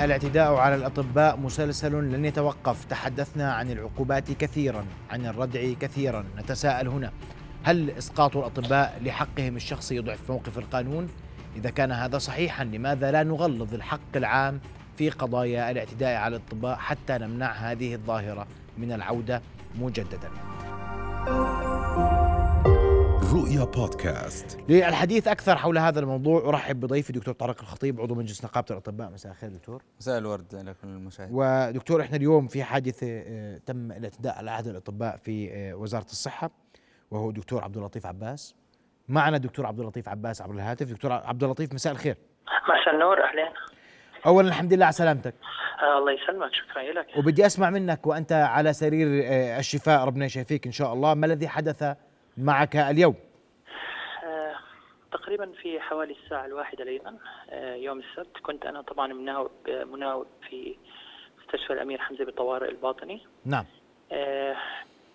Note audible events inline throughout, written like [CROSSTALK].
الاعتداء على الأطباء مسلسل لن يتوقف. تحدثنا عن العقوبات كثيرا عن الردع كثيرا. نتساءل هنا هل إسقاط الأطباء لحقهم الشخصي يضعف موقف القانون؟ إذا كان هذا صحيحا لماذا لا نغلظ الحق العام في قضايا الاعتداء على الأطباء حتى نمنع هذه الظاهرة من العودة مجددا؟ رؤيا بودكاست. للحديث أكثر حول هذا الموضوع أرحب بضيفي دكتور طارق الخطيب عضو مجلس نقابة الأطباء. مساء الخير دكتور. مساء الورد لكم المشاهد ودكتور إحنا اليوم في حادثة آه، تم الإعتداء على احد الأطباء في آه، وزارة الصحة وهو دكتور عبد اللطيف عباس. معنا دكتور عبد اللطيف عباس عبر الهاتف. دكتور عبد اللطيف مساء الخير. مساء النور أهلين. اولا الحمد لله على سلامتك. آه الله يسلمك شكرا لك. وبدي أسمع منك وأنت على سرير الشفاء ربنا يشفيك إن شاء الله. ما الذي حدث معك اليوم؟ تقريبا في حوالي الساعة الواحدة ليلا آه يوم السبت. كنت أنا طبعا مناوب مناوب في مستشفى الأمير حمزة بالطوارئ الباطني. نعم. آه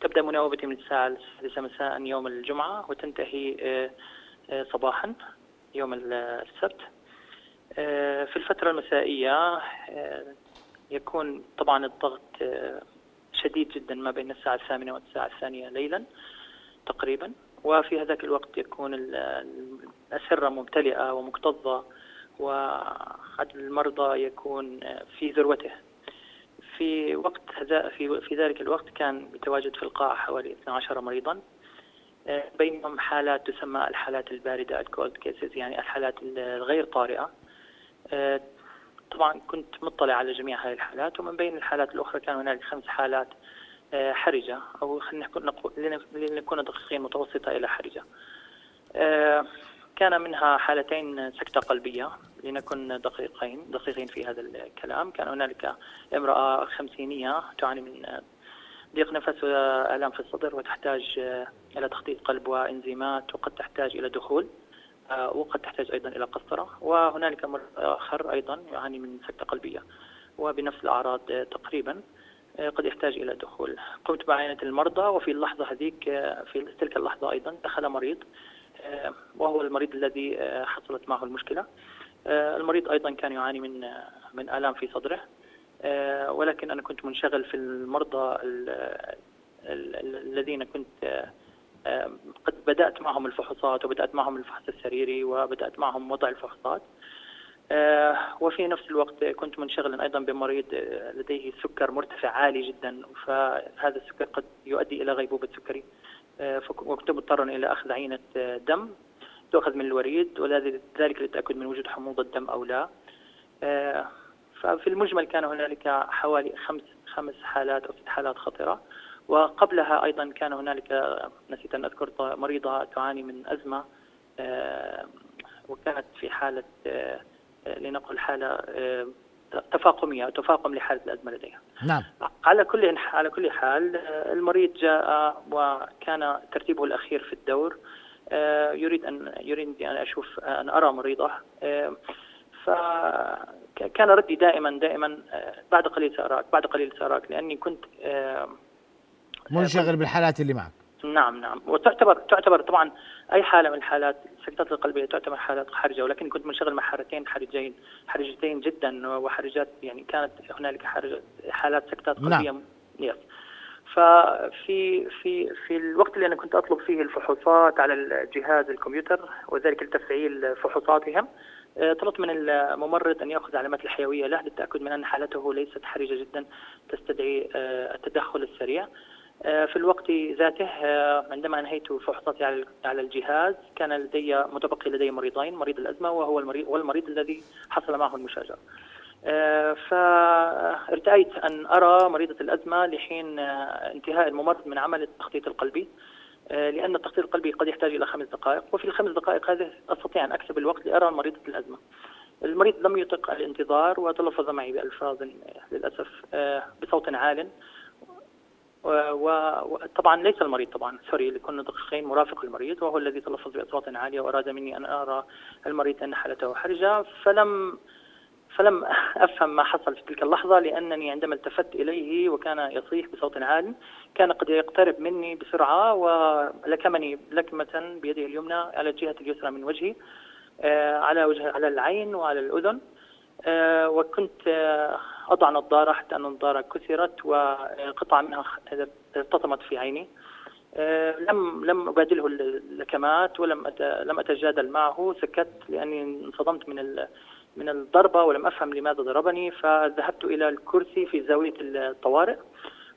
تبدأ مناوبتي من الساعة السادسة مساء يوم الجمعة وتنتهي آه صباحا يوم السبت. في الفترة المسائية يكون طبعا الضغط شديد جدا ما بين الساعة الثامنة والساعة الثانية ليلا تقريبا. وفي هذاك الوقت يكون الأسرة ممتلئة ومكتظة وعدد المرضى يكون في ذروته. في وقت في في ذلك الوقت كان يتواجد في القاعة حوالي 12 مريضا. بينهم حالات تسمى الحالات الباردة الكولد كيسز يعني الحالات الغير طارئة. طبعا كنت مطلع على جميع هذه الحالات ومن بين الحالات الأخرى كان هنالك خمس حالات حرجة أو خلينا نكون دقيقين متوسطة إلى حرجة. آه، كان منها حالتين سكتة قلبية لنكن دقيقين دقيقين في هذا الكلام. كان هنالك امرأة خمسينية تعاني من ضيق نفس وآلام في الصدر وتحتاج آه، إلى تخطيط قلب وإنزيمات وقد تحتاج إلى دخول وقد تحتاج أيضا إلى قسطرة. وهنالك آخر أيضا يعاني من سكتة قلبية وبنفس الأعراض تقريبا. آه، قد يحتاج إلى دخول. قمت بعينة المرضى وفي اللحظة هذيك آه، في تلك اللحظة أيضا دخل مريض آه، وهو المريض الذي حصلت معه المشكلة. المريض أيضا كان يعاني من من آلام في صدره ولكن أنا كنت منشغل في المرضى الذين كنت قد بدأت معهم الفحوصات وبدأت معهم الفحص السريري وبدأت معهم وضع الفحوصات. آه، وفي نفس الوقت كنت منشغلا أيضا بمريض آه، لديه سكر مرتفع عالي جدا فهذا السكر قد يؤدي إلى غيبوبة سكري. آه، وكنت مضطرا إلى أخذ عينة دم تؤخذ من الوريد وذلك للتاكد من وجود حموضة دم أو لا. ففي المجمل كان هنالك حوالي خمس خمس حالات أو ست حالات خطرة. وقبلها أيضا كان هنالك نسيت أن أذكر مريضة تعاني من أزمة وكانت في حالة لنقل حالة آه، تفاقمية أو تفاقم لحالة الأزمة لديها. نعم. على كل على كل حال آه، المريض جاء وكان ترتيبه الأخير في الدور آه، يريد أن يريد أن أشوف أن أرى مريضه فكان ردي دائما دائما بعد قليل سأراك بعد قليل سأراك لأني كنت منشغل بالحالات اللي معك. نعم نعم. وتعتبر تعتبر طبعا أي حالة من الحالات السكتات القلبية تعتبر حالات حرجة. ولكن كنت منشغل مع حالتين حرجين حرجتين جدا وحرجات يعني كانت هنالك حالات سكتات قلبية. نعم. يس ففي في في الوقت اللي أنا كنت أطلب فيه الفحوصات على الجهاز الكمبيوتر وذلك لتفعيل فحوصاتهم آه، طلبت من الممرض أن يأخذ علامات الحيوية له للتأكد من أن حالته ليست حرجة جدا تستدعي آه، التدخل السريع. في الوقت ذاته آه، عندما انهيت فحوصاتي على الجهاز كان لدي متبقي لدي مريضين مريض الأزمة وهو المريض والمريض الذي حصل معه المشاجره. آه، فارتأيت أن أرى مريضة الأزمة لحين انتهاء الممرض من عمل التخطيط القلبي. لأن التخطيط القلبي قد يحتاج إلى خمس دقائق وفي الخمس دقائق هذه أستطيع أن أكسب الوقت لأرى مريضة الأزمة. المريض لم يطق الانتظار وتلفظ معي بألفاظ للأسف بصوت عال. وطبعا ليس المريض طبعا. سوري لكنا دقيقين مرافق المريض وهو الذي تلفظ بأصوات عالية وأراد مني أن أرى المريض أن حالته حرجة. فلم فلم أفهم ما حصل في تلك اللحظة لأنني عندما التفت إليه وكان يصيح بصوت عال كان قد يقترب مني بسرعة ولكمني لكمة بيده اليمنى على الجهه اليسرى من وجهي آه، على وجه على العين وعلى الأذن. وكنت أضع نظارة حتى أن النظارة كسرت وقطعة منها ارتطمت في عيني. لم لم أبادله اللكمات ولم لم أتجادل معه. سكت لأني انصدمت من من الضربة ولم أفهم لماذا ضربني. فذهبت إلى الكرسي في زاوية الطوارئ.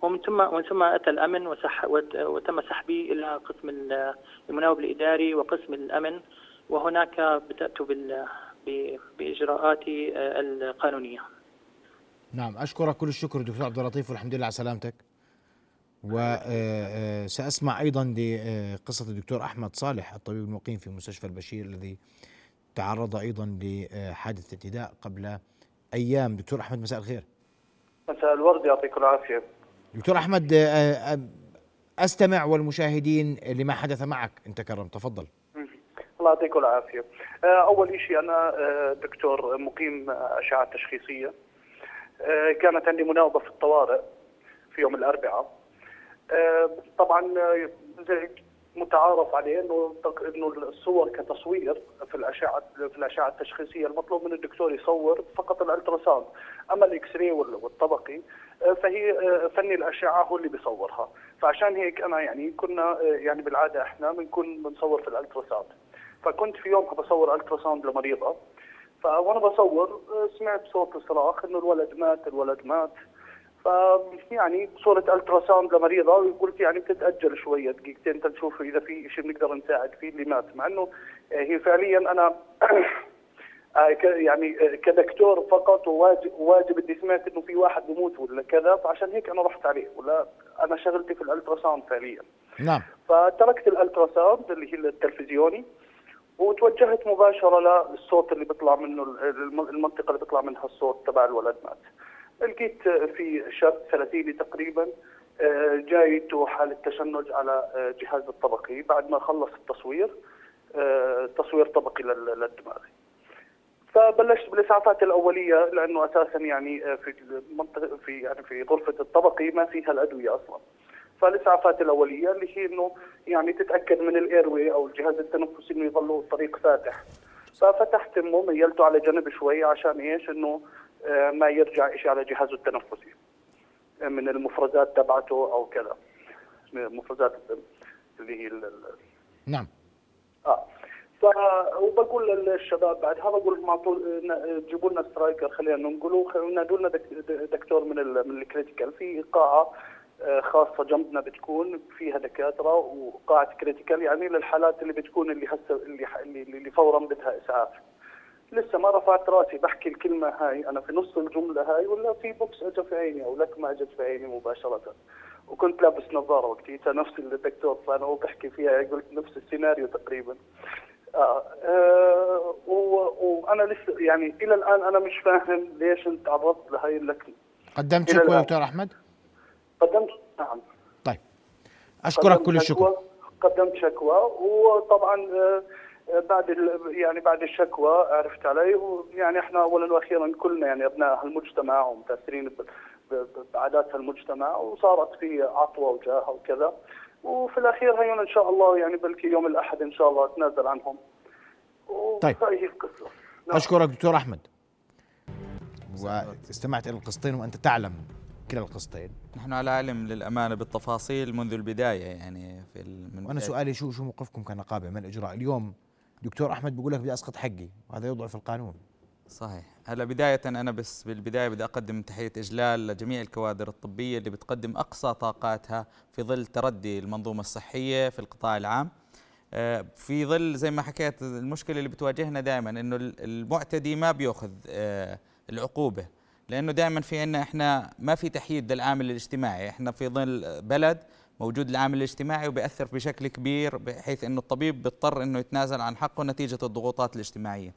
ومن ثم ومن ثم أتى الأمن وسح وتم سحبي إلى قسم المناوب الإداري وقسم الأمن. وهناك بدات بال باجراءاتي القانونية. نعم أشكرك كل الشكر دكتور عبد اللطيف والحمد لله على سلامتك. وساسمع أيضا لقصه الدكتور أحمد صالح الطبيب المقيم في مستشفى البشير الذي تعرض أيضا لحادث اعتداء قبل أيام دكتور أحمد مساء الخير. مساء الورد يعطيكم العافية. دكتور أحمد آه، آه، أستمع والمشاهدين لما حدث معك انت كرم تفضل الله يعطيكم العافية. آه، أول شيء أنا دكتور مقيم أشعة تشخيصية. كانت عندي مناوبة في الطوارئ في يوم الأربعاء. طبعا زي متعارف عليه إنه إنه الصور كتصوير في الأشعة في الأشعة التشخيصية المطلوب من الدكتور يصور فقط الألتراساوند. أما ال X-ray والطبقي آه، فهي آه، فني الأشعة هو اللي بيصورها. فعشان هيك أنا يعني كنا آه، يعني بالعادة إحنا بنكون بنصور في ال ultrasound. فكنت في يوم بصور ultrasound لمريضة فوانا بصور سمعت صوت صراخ إنه الولد مات الولد مات. فيعني صورة ultrasound لمريضة قلت يعني بتتأجل شوية دقيقتين تنشوف إذا في شيء بنقدر نساعد فيه اللي مات. مع إنه هي فعليا أنا [COUGHS] آه، يعني آه، كدكتور فقط وواجب واجب بدي سمعت إنه في واحد بموت ولا كذا فعشان هيك أنا رحت عليه ولا أنا شغلتي في ال ultrasound فعليا. نعم. فتركت ال ultrasound اللي هي التلفزيوني وتوجهت مباشرة للصوت اللي بيطلع منه المنطقة اللي بيطلع منها الصوت تبع الولد مات. لقيت في شاب ثلاثيني تقريبا آه، جايته حالة تشنج على جهاز الطبقي. بعد ما خلص التصوير تصوير طبقي للدماغ. فبلشت بالإسعافات الأولية لأنه أساسا يعني آه، في المنطقة في يعني في غرفة الطبقي ما فيها الأدوية أصلا. فالإسعافات الأولية اللي هي إنه يعني تتأكد من الايروي أو الجهاز التنفسي إنه يظل الطريق فاتح. ففتحت امه ميلته على جنب شوي عشان إيش؟ إنه آه، ما يرجع شيء على جهازه التنفسي. من المفرزات تبعته أو كذا. مفرزات اللي هي نعم. آه وبقول للشباب بعد هذا بقول لهم أعطوا جيبوا لنا Stryker خلينا ننقله ونادوا لنا دكتور من من ال critical في قاعه آه، خاصة جنبنا بتكون فيها دكاترة وقاعة critical يعني للحالات اللي بتكون اللي هسه اللي اللي, اللي فورا بدها اسعاف لسه ما رفعت رأسي بحكي الكلمة هاي أنا في نص الجملة هاي ولا في بوكس اجى في عيني أو لكمة اجت في عيني مباشرة. وكنت لابس نظارة وقتها نفس الدكتور فانا وبحكي فيها قلت نفس السيناريو تقريبا. آه, آه وأنا لسه يعني إلى الآن أنا مش فاهم ليش أنت تعرضت لهي اللكنة. قدمت شكوى دكتور أحمد؟ قدمت نعم. طيب. أشكرك كل الشكر. قدمت شكوى وطبعا آه بعد يعني بعد الشكوى عرفت علي ويعني إحنا اولا وأخيرا كلنا يعني أبناء هالمجتمع ومتأثرين بعادات هالمجتمع وصارت في عطوة وجاهة وكذا. وفي الأخير هيون إن شاء الله يعني بلكي يوم الأحد إن شاء الله أتنازل عنهم. طيب. هي القصة. نعم. أشكرك دكتور أحمد. واستمعت إلى القصتين وأنت تعلم كلا القصتين. نحن على علم للأمانة بالتفاصيل منذ البداية يعني في من وأنا سؤالي شو شو موقفكم كنقابه من الإجراء؟ اليوم دكتور أحمد بيقول لك بدي أسقط حقي وهذا يضعف القانون. صحيح. هلا بداية أنا بس بالبداية بدي أقدم تحية إجلال لجميع الكوادر الطبية اللي بتقدم أقصى طاقاتها في ظل تردي المنظومة الصحية في القطاع العام. آه، في ظل زي ما حكيت المشكلة اللي بتواجهنا دائما إنه المعتدي ما بيأخذ آه، العقوبة. لأنه دائما في عنا إحنا ما في تحييد للعامل الاجتماعي. إحنا في ظل بلد موجود العامل الاجتماعي وبيأثر بشكل كبير بحيث إنه الطبيب بيضطر إنه يتنازل عن حقه نتيجة الضغوطات الاجتماعية.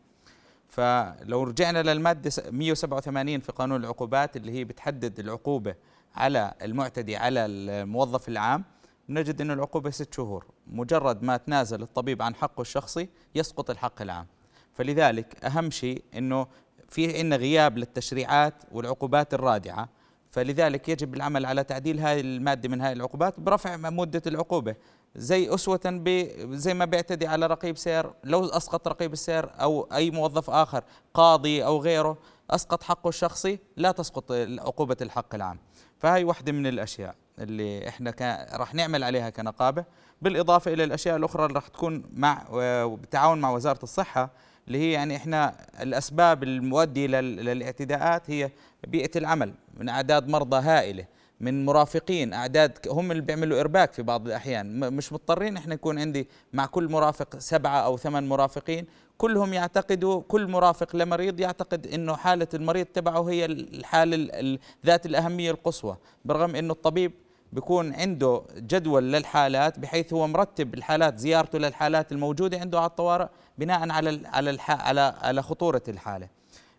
فلو رجعنا للمادة 187 في قانون العقوبات اللي هي بتحدد العقوبة على المعتدي على الموظف العام نجد أن العقوبة ست شهور. مجرد ما تنازل الطبيب عن حقه الشخصي يسقط الحق العام. فلذلك أهم شيء أنه في عندنا غياب للتشريعات والعقوبات الرادعة. فلذلك يجب العمل على تعديل هذه المادة من هذه العقوبات برفع مدة العقوبة. زي أسوة زي ما بيعتدي على رقيب سير لو أسقط رقيب السير أو أي موظف آخر قاضي أو غيره أسقط حقه الشخصي لا تسقط عقوبة الحق العام. فهي واحدة من الأشياء اللي إحنا راح نعمل عليها كنقابة. بالإضافة إلى الأشياء الأخرى اللي راح تكون مع بالتعاون مع وزارة الصحة اللي هي يعني إحنا الأسباب المؤديه للاعتداءات هي بيئة العمل من أعداد مرضى هائلة من مرافقين أعداد هم اللي بيعملوا إرباك في بعض الأحيان مش مضطرين إحنا يكون عندي مع كل مرافق سبعة أو ثمان مرافقين كلهم يعتقدوا كل مرافق لمريض يعتقد إنه حالة المريض تبعه هي الحالة ذات الأهمية القصوى برغم إنه الطبيب بيكون عنده جدول للحالات بحيث هو مرتب الحالات زيارته للحالات الموجودة عنده على الطوارئ بناء على على على على خطورة الحالة.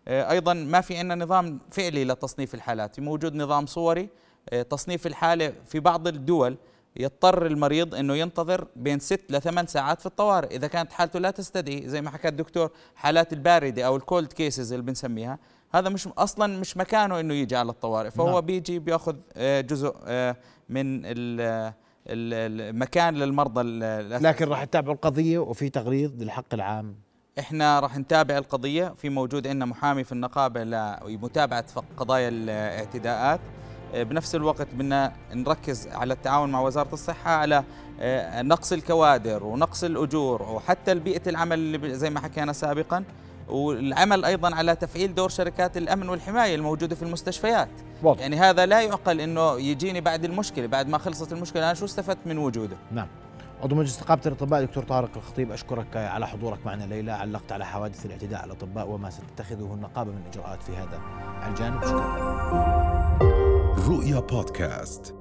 آه، أيضا ما في عندنا نظام فعلي لتصنيف الحالات. موجود نظام صوري آه، تصنيف الحالة في بعض الدول يضطر المريض إنه ينتظر بين ست لثمان ساعات في الطوارئ. إذا كانت حالته لا تستدعي زي ما حكى الدكتور حالات الباردة أو ال cold cases اللي بنسميها هذا مش أصلا مش مكانه إنه يجي على الطوارئ. فهو نعم. بيجي بيأخذ آه، جزء آه، من المكان للمرضى لكن راح تتابعوا القضية وفي تغريض للحق العام. إحنا راح نتابع القضية. في موجود عندنا محامي في النقابة لمتابعه قضايا الاعتداءات. آه، بنفس الوقت بدنا نركز على التعاون مع وزارة الصحة على نقص الكوادر ونقص الأجور وحتى بيئه العمل اللي زي ما حكينا سابقا. والعمل أيضا على تفعيل دور شركات الأمن والحماية الموجودة في المستشفيات. واضح. يعني هذا لا يعقل إنه يجيني بعد المشكلة بعد ما خلصت المشكلة أنا شو استفدت من وجوده؟ نعم. عضو مجلس نقابه الأطباء دكتور طارق الخطيب أشكرك على حضورك معنا ليلى. علقت على حوادث الاعتداء على الأطباء وما ستتخذه النقابة من إجراءات في هذا الجانب. شكرا. رؤيا بودكاست.